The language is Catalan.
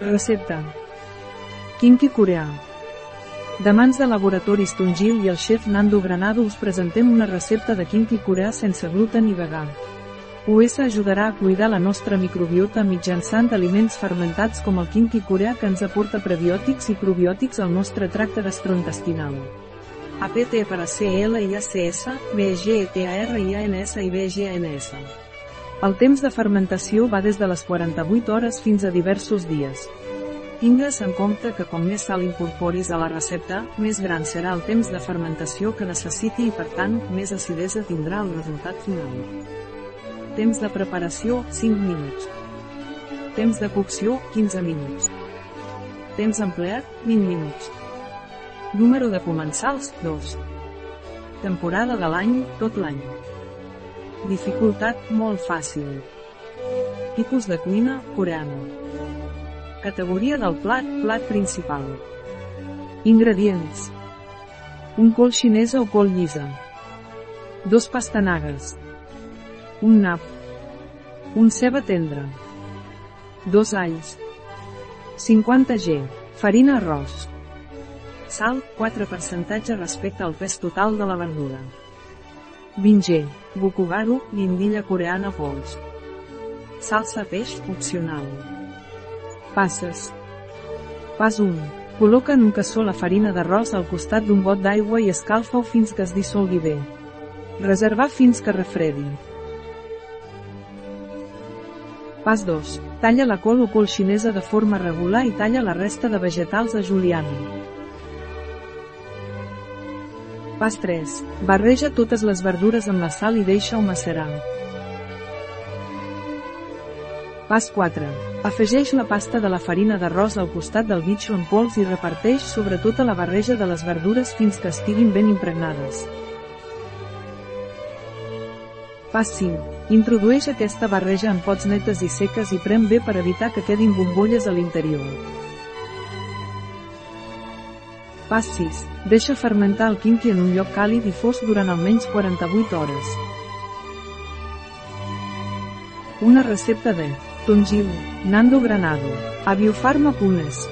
Recepta. Kimchi coreà. De mans de Laboratoris Tungil i el xef Nando Granado us presentem una recepta de kimchi coreà sense gluten i vegà. US ajudarà a cuidar la nostra microbiota mitjançant aliments fermentats com el kimchi coreà que ens aporta prebiòtics i probiòtics al nostre tracte gastrointestinal. APT per a CLIACS, BGETARIANS i BGNS. El temps de fermentació va des de les 48 hores fins a diversos dies. Tingues en compte que com més sal incorporis a la recepta, més gran serà el temps de fermentació que necessiti i per tant, més acidesa tindrà el resultat final. Temps de preparació, 5 minuts. Temps de cocció, 15 minuts. Temps empleat, 20 minuts. Número de comensals, 2. Temporada de l'any, tot l'any. Dificultat, molt fàcil. Tipus de cuina, coreana. Categoria del plat, plat principal. Ingredients. Un col xinesa o col llisa. Dos pastanagues. Un nap. Un ceba tendre. Dos alls. 50 g. Farina arròs. Sal, 4% respecte al pes total de la verdura. 20 g. Bukugaru, guindilla coreana pols. Salsa peix, opcional. Passes. Pas 1. Col·loca en un cassó la farina d'arròs al costat d'un got d'aigua i escalfa-ho fins que es dissolgui bé. Reservar fins que refredi. Pas 2. Talla la col o col xinesa de forma regular i talla la resta de vegetals a juliana. Pas 3. Barreja totes les verdures amb la sal i deixa-ho macerar. Pas 4. Afegeix la pasta de la farina d'arròs al costat del bitxo en pols i reparteix sobre tota la barreja de les verdures fins que estiguin ben impregnades. Pas 5. Introdueix aquesta barreja en pots netes i seques i prem bé per evitar que quedin bombolles a l'interior. Pas 6. Deixa fermentar el kimchi en un lloc càlid i fosc durant almenys 48 hores. Una recepta de Tongil, Nando Granado, a Biofarma Punes.